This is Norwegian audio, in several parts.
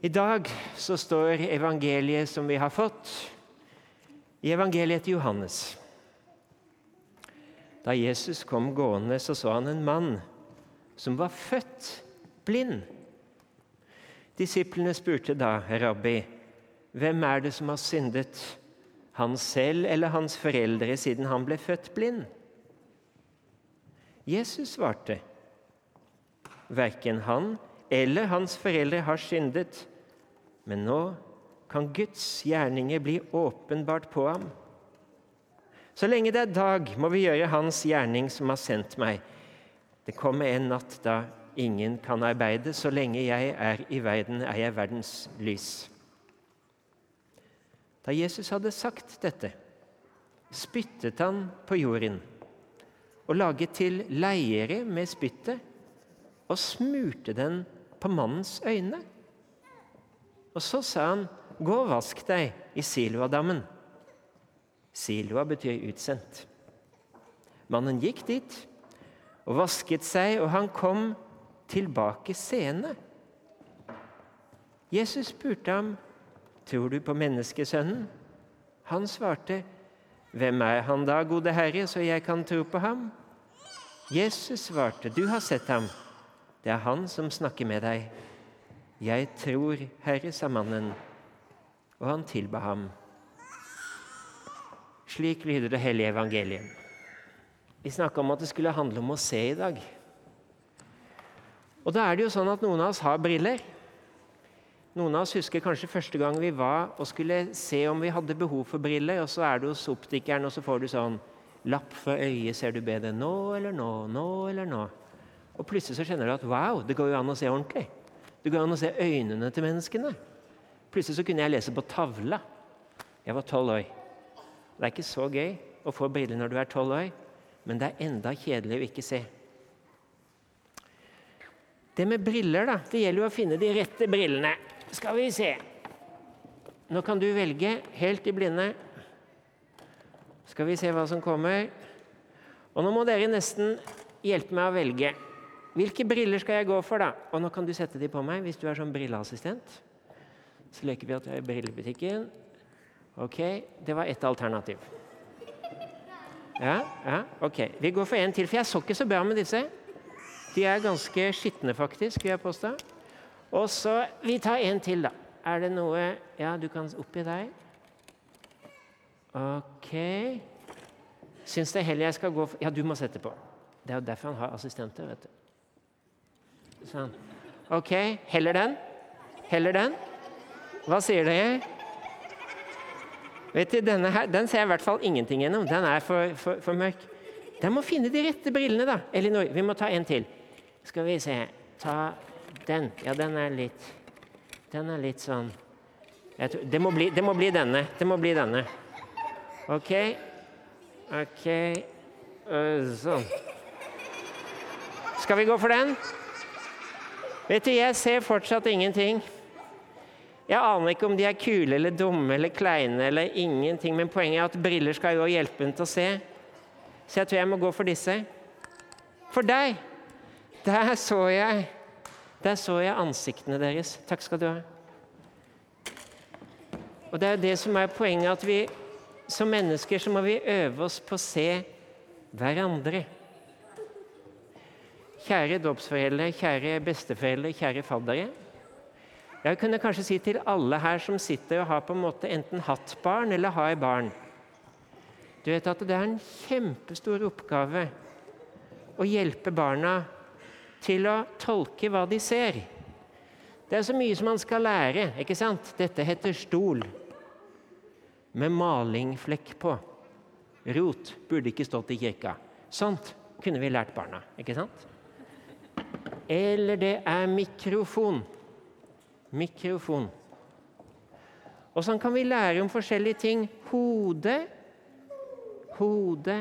I dag så står evangeliet som vi har fått, i evangeliet til Johannes. Da Jesus kom gående, så så han en mann som var født blind. Disiplene spurte da, 'Rabbi, hvem er det som har syndet?' Han selv eller hans foreldre, siden han ble født blind? Jesus svarte, 'Verken han eller hans foreldre har syndet, men nå kan Guds gjerninger bli åpenbart på ham. Så lenge det er dag, må vi gjøre Hans gjerning som har sendt meg. Det kommer en natt da ingen kan arbeide. Så lenge jeg er i verden, er jeg verdens lys. Da Jesus hadde sagt dette, spyttet han på jorden og laget til leire med spyttet og smurte den på mannens øyne. Og så sa han, 'Gå og vask deg i Siloadammen'. Siloa betyr utsendt. Mannen gikk dit og vasket seg, og han kom tilbake seende. Jesus spurte ham, 'Tror du på menneskesønnen?' Han svarte, 'Hvem er han da, gode Herre, så jeg kan tro på ham?' Jesus svarte, 'Du har sett ham.' Det er han som snakker med deg. Jeg tror, Herre, sa mannen, og han tilba ham. Slik lyder det hellige evangeliet. Vi snakka om at det skulle handle om å se i dag. Og da er det jo sånn at Noen av oss har briller. Noen av oss husker kanskje første gang vi var og skulle se om vi hadde behov for briller, og så er du hos optikeren, og så får du sånn Lapp for øyet, ser du bedre nå eller nå, nå eller nå? Og plutselig så kjenner du at wow, det går jo an å se ordentlig. Det går an å se øynene til menneskene. Plutselig så kunne jeg lese på tavla. Jeg var tolv år. Det er ikke så gøy å få briller når du er tolv år, men det er enda kjedelig å ikke se. Det med briller, da. Det gjelder jo å finne de rette brillene. Skal vi se. Nå kan du velge helt i blinde. Skal vi se hva som kommer. Og nå må dere nesten hjelpe meg å velge. Hvilke briller skal jeg gå for, da? Og nå kan du sette de på meg hvis du er sånn brilleassistent. Så leker vi at jeg er i brillebutikken. Ok, det var ett alternativ. Ja, ja, ok. Vi går for en til, for jeg så ikke så bra med disse. De er ganske skitne, faktisk, vil jeg påstå. Og så Vi tar en til, da. Er det noe Ja, du kan oppi deg. Ok. Syns det heller jeg skal gå for Ja, du må sette på. Det er jo derfor han har assistenter. vet du. Sånn. Ok, heller den? Heller den? Hva sier dere? Vet du, denne her, Den ser jeg i hvert fall ingenting gjennom. Den er for, for, for mørk. Den må finne de rette brillene, da. Elinor, vi må ta en til. Skal vi se Ta den. Ja, den er litt Den er litt sånn tror, det, må bli, det må bli denne. Det må bli denne. OK. OK. Uh, sånn. Skal vi gå for den? Vet du, Jeg ser fortsatt ingenting. Jeg aner ikke om de er kule eller dumme eller kleine eller ingenting, men poenget er at briller skal jo hjelpe en til å se. Så jeg tror jeg må gå for disse. For deg! Der så jeg Der så jeg ansiktene deres. Takk skal du ha. Og Det er jo det som er poenget, at vi som mennesker så må vi øve oss på å se hverandre. Kjære dåpsforeldre, kjære besteforeldre, kjære faddere. Jeg kunne kanskje si til alle her som sitter og har på en måte enten hatt barn eller har barn Du vet at det er en kjempestor oppgave å hjelpe barna til å tolke hva de ser. Det er så mye som man skal lære. ikke sant? Dette heter stol med malingflekk på. Rot burde ikke stått i kirka. Sånt kunne vi lært barna. ikke sant? Eller det er mikrofon. Mikrofon. Og sånn kan vi lære om forskjellige ting. Hode, hode,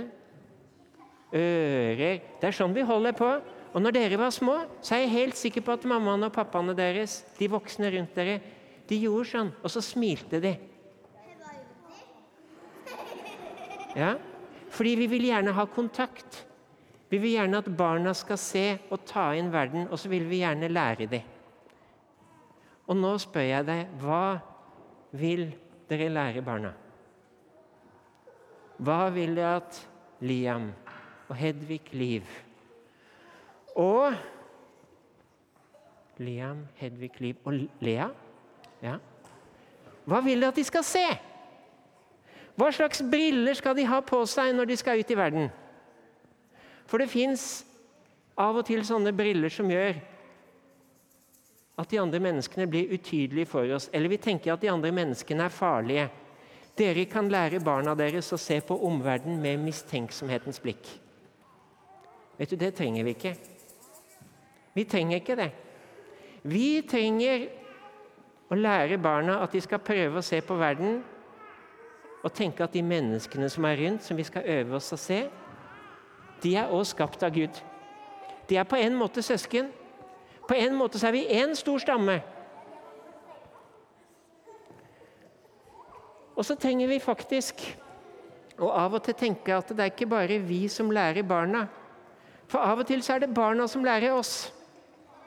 ører Det er sånn vi holder på. Og når dere var små, så er jeg helt sikker på at mammaene og pappaene deres, de voksne rundt dere, de gjorde sånn, og så smilte de. Ja, fordi vi vil gjerne ha kontakt. Vi vil gjerne at barna skal se og ta inn verden, og så vil vi gjerne lære dem. Og nå spør jeg deg, hva vil dere lære barna? Hva vil dere at Liam og Hedvig Liv og Liam, Hedvig Liv og Lea ja. Hva vil dere at de skal se? Hva slags briller skal de ha på seg når de skal ut i verden? For det fins av og til sånne briller som gjør at de andre menneskene blir utydelige for oss, eller vi tenker at de andre menneskene er farlige. Dere kan lære barna deres å se på omverdenen med mistenksomhetens blikk. Vet du, Det trenger vi ikke. Vi trenger ikke det. Vi trenger å lære barna at de skal prøve å se på verden og tenke at de menneskene som er rundt, som vi skal øve oss å se, de er også skapt av Gud. De er på en måte søsken. På en måte så er vi én stor stamme. Og så trenger vi faktisk å av og til tenke at det er ikke bare vi som lærer barna. For av og til så er det barna som lærer oss.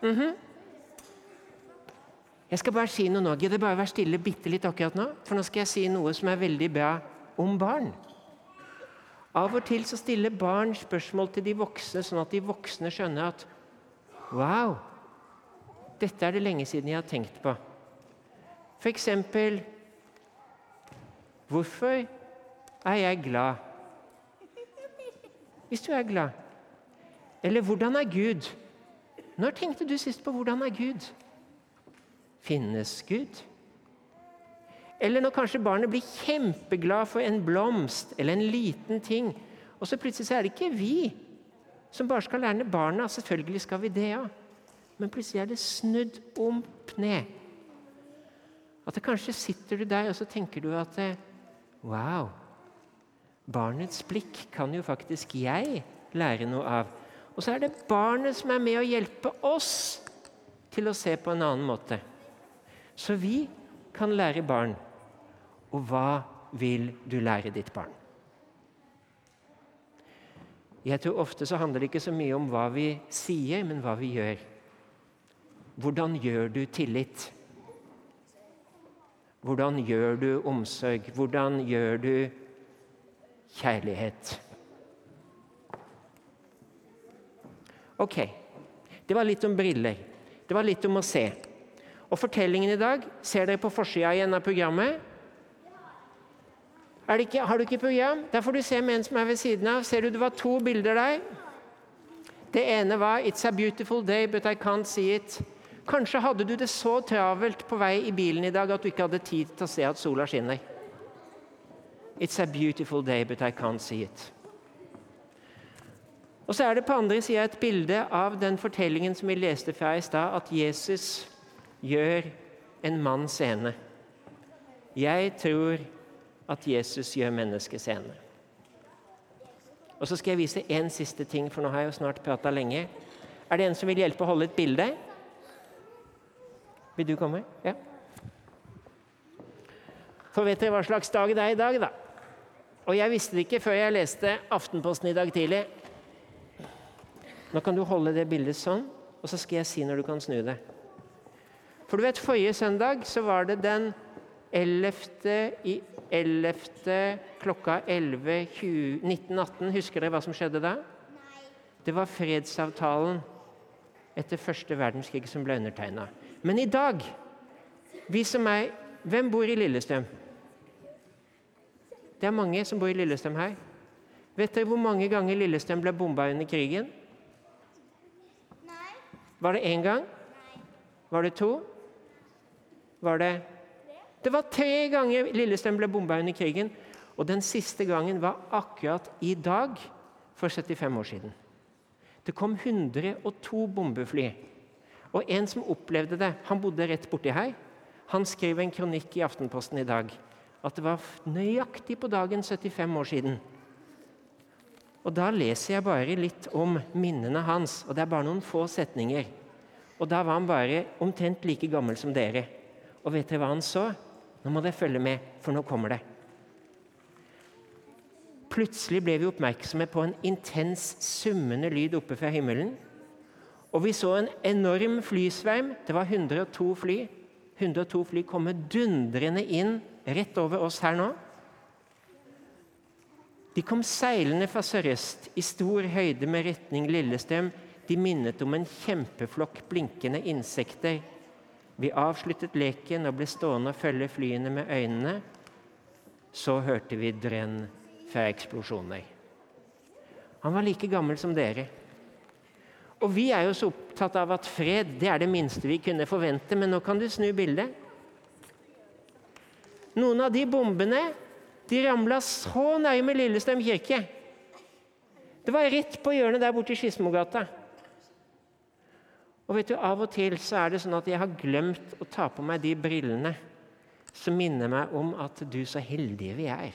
Mm -hmm. Jeg skal bare si noe nå. Gidder bare være stille bitte litt akkurat nå? For nå skal jeg si noe som er veldig bra om barn. Av og til så stiller barn spørsmål til de voksne, sånn at de voksne skjønner at Wow! Dette er det lenge siden jeg har tenkt på. F.eks.: Hvorfor er jeg glad? Hvis du er glad. Eller hvordan er Gud? Når tenkte du sist på hvordan er Gud? Finnes Gud? Eller når kanskje barnet blir kjempeglad for en blomst eller en liten ting, og så plutselig så er det ikke vi som bare skal lære barna. Selvfølgelig skal vi det, ja. Men plutselig er det snudd opp ned. At det kanskje sitter du der og så tenker du at Wow! Barnets blikk kan jo faktisk jeg lære noe av. Og så er det barnet som er med å hjelpe oss til å se på en annen måte. Så vi kan lære barn. Og hva vil du lære ditt barn? Jeg tror Ofte så handler det ikke så mye om hva vi sier, men hva vi gjør. Hvordan gjør du tillit? Hvordan gjør du omsorg? Hvordan gjør du kjærlighet? Ok, det var litt om briller. Det var litt om å se. Og fortellingen i dag ser dere på forsida igjen av programmet. Ikke, har du ikke program? Der får du se med en som er ved siden av. Ser du det var to bilder der? Det ene var 'It's a beautiful day, but I can't see it'. Kanskje hadde du det så travelt på vei i bilen i dag at du ikke hadde tid til å se at sola skinner. It's a beautiful day, but I can't see it. Og så er det på andre sida et bilde av den fortellingen som vi leste fra i stad, at Jesus gjør en mann scene. Jeg tror at Jesus gjør mennesket scene. Og så skal jeg vise én siste ting, for nå har jeg jo snart prata lenge. Er det en som vil hjelpe å holde et bilde? Vil du komme? Ja. For vet dere hva slags dag det er i dag, da? Og jeg visste det ikke før jeg leste Aftenposten i dag tidlig. Nå kan du holde det bildet sånn, og så skal jeg si når du kan snu det. For du vet, Forrige søndag så var det den 11. i 11. klokka 11, 20, 1918. Husker dere hva som skjedde da? Nei. Det var fredsavtalen etter første verdenskrig som ble undertegna. Men i dag vi som er, Hvem bor i Lillestrøm? Det er mange som bor i Lillestrøm her. Vet dere hvor mange ganger Lillestrøm ble bomba under krigen? Nei. Var det én gang? Nei. Var det to? var det Det var tre ganger Lillestrøm ble bomba under krigen. Og den siste gangen var akkurat i dag for 75 år siden. Det kom 102 bombefly. Og en som opplevde det, han bodde rett borti her. Han skrev en kronikk i Aftenposten i dag at det var nøyaktig på dagen 75 år siden. Og Da leser jeg bare litt om minnene hans, og det er bare noen få setninger. Og Da var han bare omtrent like gammel som dere. Og vet dere hva han så? Nå må dere følge med, for nå kommer det. Plutselig ble vi oppmerksomme på en intens, summende lyd oppe fra himmelen. Og vi så en enorm flysverm. Det var 102 fly. 102 fly komme dundrende inn rett over oss her nå. De kom seilende fra sørøst, i stor høyde med retning Lillestrøm. De minnet om en kjempeflokk blinkende insekter. Vi avsluttet leken og ble stående og følge flyene med øynene. Så hørte vi drenn fra eksplosjoner. Han var like gammel som dere. Og vi er jo så opptatt av at fred det er det minste vi kunne forvente, men nå kan du snu bildet. Noen av de bombene de ramla så nærme Lillestrøm kirke. Det var rett på hjørnet der borte i Skedsmogata. Og vet du, Av og til så er det sånn at jeg har glemt å ta på meg de brillene som minner meg om at du, så heldige vi er,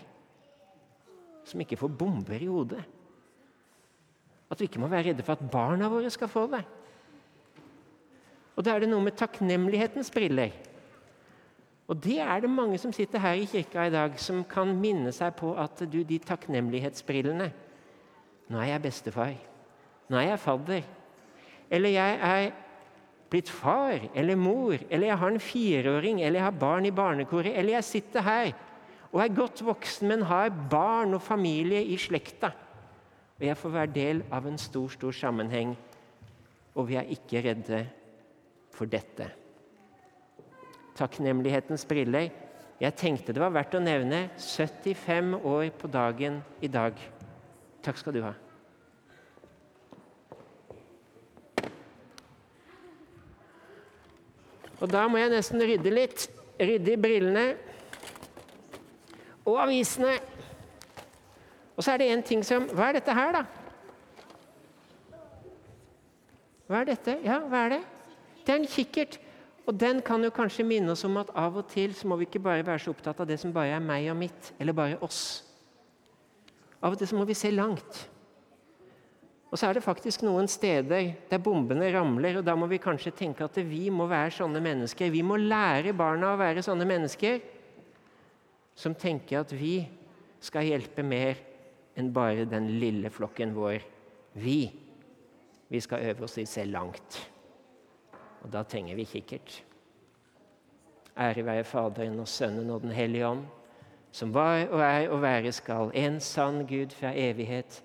som ikke får bomber i hodet. At vi ikke må være redde for at barna våre skal få det. Og da er det noe med takknemlighetens briller. Og det er det mange som sitter her i kirka i dag, som kan minne seg på at du, de takknemlighetsbrillene Nå er jeg bestefar. Nå er jeg fadder. Eller jeg er blitt far eller mor. Eller jeg har en fireåring, eller jeg har barn i barnekoret. Eller jeg sitter her og er godt voksen, men har barn og familie i slekta. Og jeg får være del av en stor, stor sammenheng. Og vi er ikke redde for dette takknemlighetens briller. Jeg tenkte det var verdt å nevne 75 år på dagen i dag. Takk skal du ha. Og da må jeg nesten rydde litt. Rydde i brillene og avisene. Og så er det én ting som Hva er dette her, da? Hva er dette? Ja, hva er det? Det er en kikkert. Og den kan jo kanskje minne oss om at av og til så må vi ikke bare være så opptatt av det som bare er meg og mitt, eller bare oss. Av og til så må vi se langt. Og så er det faktisk noen steder der bombene ramler, og da må vi kanskje tenke at vi må være sånne mennesker. Vi må lære barna å være sånne mennesker som tenker at vi skal hjelpe mer enn bare den lille flokken vår. Vi. Vi skal øve oss i å se langt. Og da trenger vi kikkert. Ære være Faderen og Sønnen og Den hellige ånd, som var og er og være skal, en sann Gud fra evighet